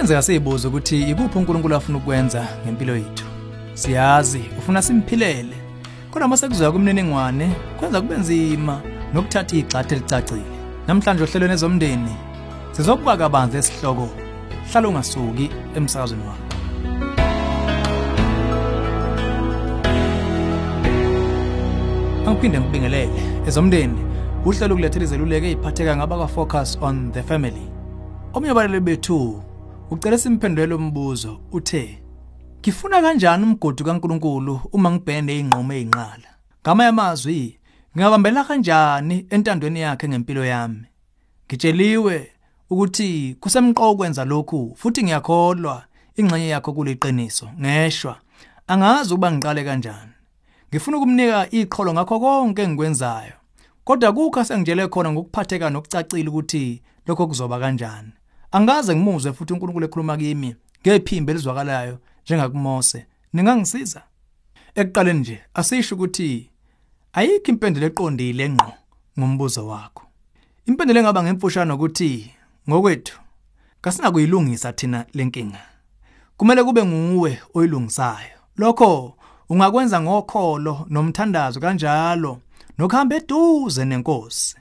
kuyenzeka siyibuza ukuthi ikuphi uNkulunkulu afuna ukwenza ngempilo yethu. Siyazi ufuna simphilele. Kodwa mase kuzoya kumniningwane kwenza kube nzima nokuthatha igxathu elicacile namhlanje ohlelweni ezomndeni sizokuba kabanzi esihloko hlala ungasuki emsakazweni wakho. Angiphinde ngibingelele. Ezomndeni uhlelo kulethela izeluleko eziphatheka ngaba focus on the family. Omnye balele bethu ucela simphendulele umbuzo uthe Ngifuna kanjani umgodi kaNkuluNkulu uma ngibhene ingqomo ezinqala Ngama yamazwi ngingabambela kanjani entandweni yakhe ngempilo yami? Ngitsheliwe ukuthi kusemqoko ukwenza lokhu futhi ngiyakholwa ingxenye yakho kuliqiniso ngeshwa angazi ukuba ngiqale kanjani. Ngifuna ukumnika iqholo ngakho konke engikwenzayo kodwa kukho sengitshele khona ngokuphatheka nokucacile ukuthi lokho kuzoba kanjani. Angaze ngimuzwe futhi uNkulunkulu ekhuluma kimi ngephimbo elizwakalayo njengakuMose. Ningangisiza? Ekuqaleni nje asisho ukuthi ayikho impendulo eqondile engqo ngombuzo wakho. Impendulo engaba ngemfushana ukuthi ngokwethu kasina kuyilungisa thina lenkinga. Kumele kube nguwe oyilungisayo. Lokho ungakwenza ngokholo nomthandazo kanjalo nokuhamba eduze nenkosi.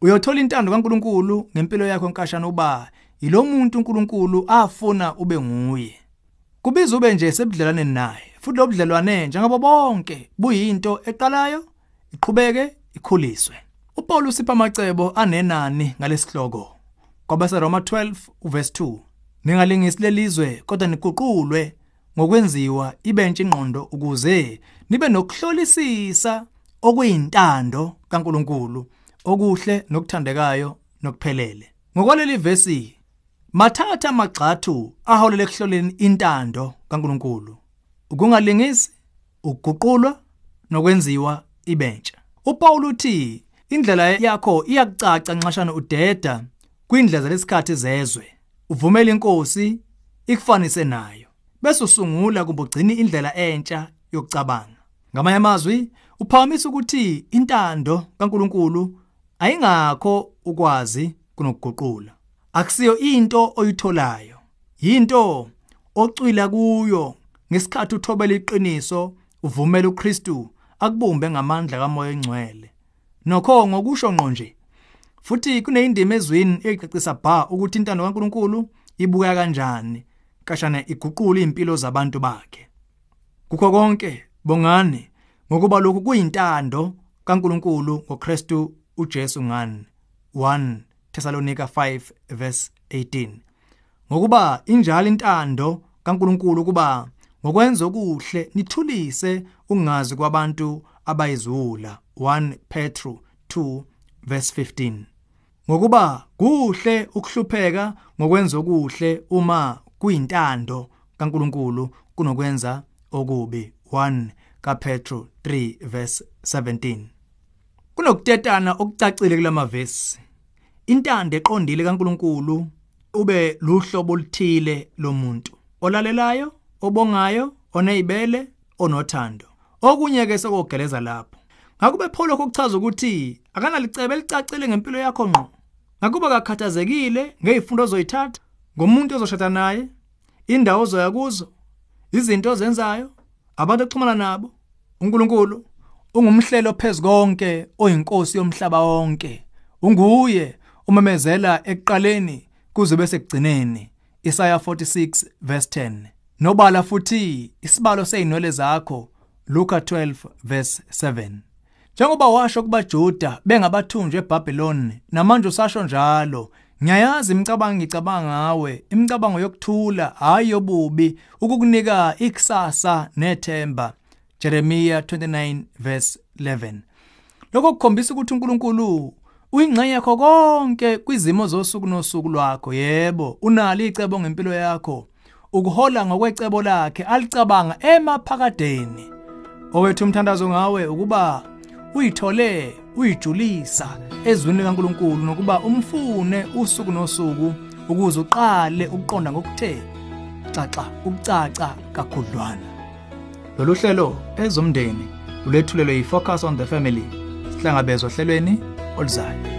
Uyothola intando kaNkuluNkulu ngempilo yakho enkashana uba yilo muntu uNkulunkulu afuna ube nguye. Kubiza ube nje sebudlelwane naye futhi lo budlelwane njengabo bonke buyinto eqalayo iqhubeke ikhuliswe. uPaul usipha amacebo anenani ngalesihloko kwabase Roma 12 uverse 2 ningalingisi lelizwe kodwa niguqulwe ngokwenziwa ibentshe ingqondo ukuze nibe nokuhlolisisa okuyintando kaNkuluNkulu okuhle nokuthandekayo nokuphelele. Ngokwaleli verse mathatha amagxathu aholele ekuhloleni intando kaNkuluNkulu. Ukungalingisi ukuguqulwa nokwenziwa ibentsha. uPaul uthi indlela yakho iyakucaca nxashana udeda kwindlela lesikhathi zezwe. Uvumela inkosi ikufanise nayo. Bese usungula kubugcina indlela entsha yokucabanga. Ngamanye amazwi uphakamisa ukuthi intando kaNkuluNkulu ayingakho ukwazi kunokuguqula. Akusiyo into oyitholayo. Yinto ocwila kuyo ngesikhathi uthobela iqiniso uvumela uKristu akubumbe ngamandla kaMoya eNgcwele. Nokho ngokusho ngqo nje futhi kuneyindima ezwini eyicacisa bha ukuthi intando kaNkuluNkulu ibuka kanjani kashana iguqula impilo zabantu bakhe. Kukho konke bongani ngokuba lokhu kuyintando kaNkuluNkulu ngoKristu uJesu ngani? 1 Thessalonika 5 verse 18 ngokuba injalo intando kaNkuluNkulu kuba ngokwenza okuhle nithulise ungazi kwabantu abayizula. 1 Petru 2 verse 15 ngokuba kuhle ukuhlupheka ngokwenza okuhle uma kuyintando kaNkuluNkulu kunokwenza okubi. 1 kaPetru 3 verse 17 kunokutetana okucacile kulamavesi intando eqondile kaNkuluNkulu ube luhlobo oluthile lomuntu olalelayo obongayo onezibele onothando. Okunye ke sokogeleza lapho. Ngakube pho lokho kuchaza ukuthi akanalicebe elicacile ngempilo yakho ngqo. Ngakuba kakhathazekile ngezifundo ozoyithatha ngomuntu ozoshada naye indawo ozoya kuzo izinto ozenzayo abantu oxhumana nabo. uNkulunkulu ungumhlelo phezukonke oyinkosi yomhlaba wonke unguye umemezela ekuqaleni kuze bese kugcineni Isaiah 46 verse 10 nobala futhi isibalo seyinwele zakho Luka 12 verse 7 Njengoba washo kubaJuda bengabathunjwe eBhabheloni namanje usasho njalo. Ngiyayazi imicabango ngicabanga ngawe imicabango yokuthula hayi yobubi ukukunika ikusasa nethemba. Jeremiah 29 verse 11 Lokho kukhombisa ukuthi uNkulunkulu uyingxenye yakho konke kwizimo zosuku nosuku lwakho yebo. Unalo icebo ngempilo yakho. Ukuhola ngokwecebo lakhe alicabanga emaphakadeni. Owethu umthandazo ngawe ukuba uyithole uyijulisa ezwini likaNkuluNkulu nokuba umfune usuku nosuku ukuze uqale ukuqonda ngokuthe xaxa ukucaca kakhudlwana. Lolu hlelo ezomndeni ulethulelwe yifocus on the family. Sihlangabezwa ohlelweni oluzayo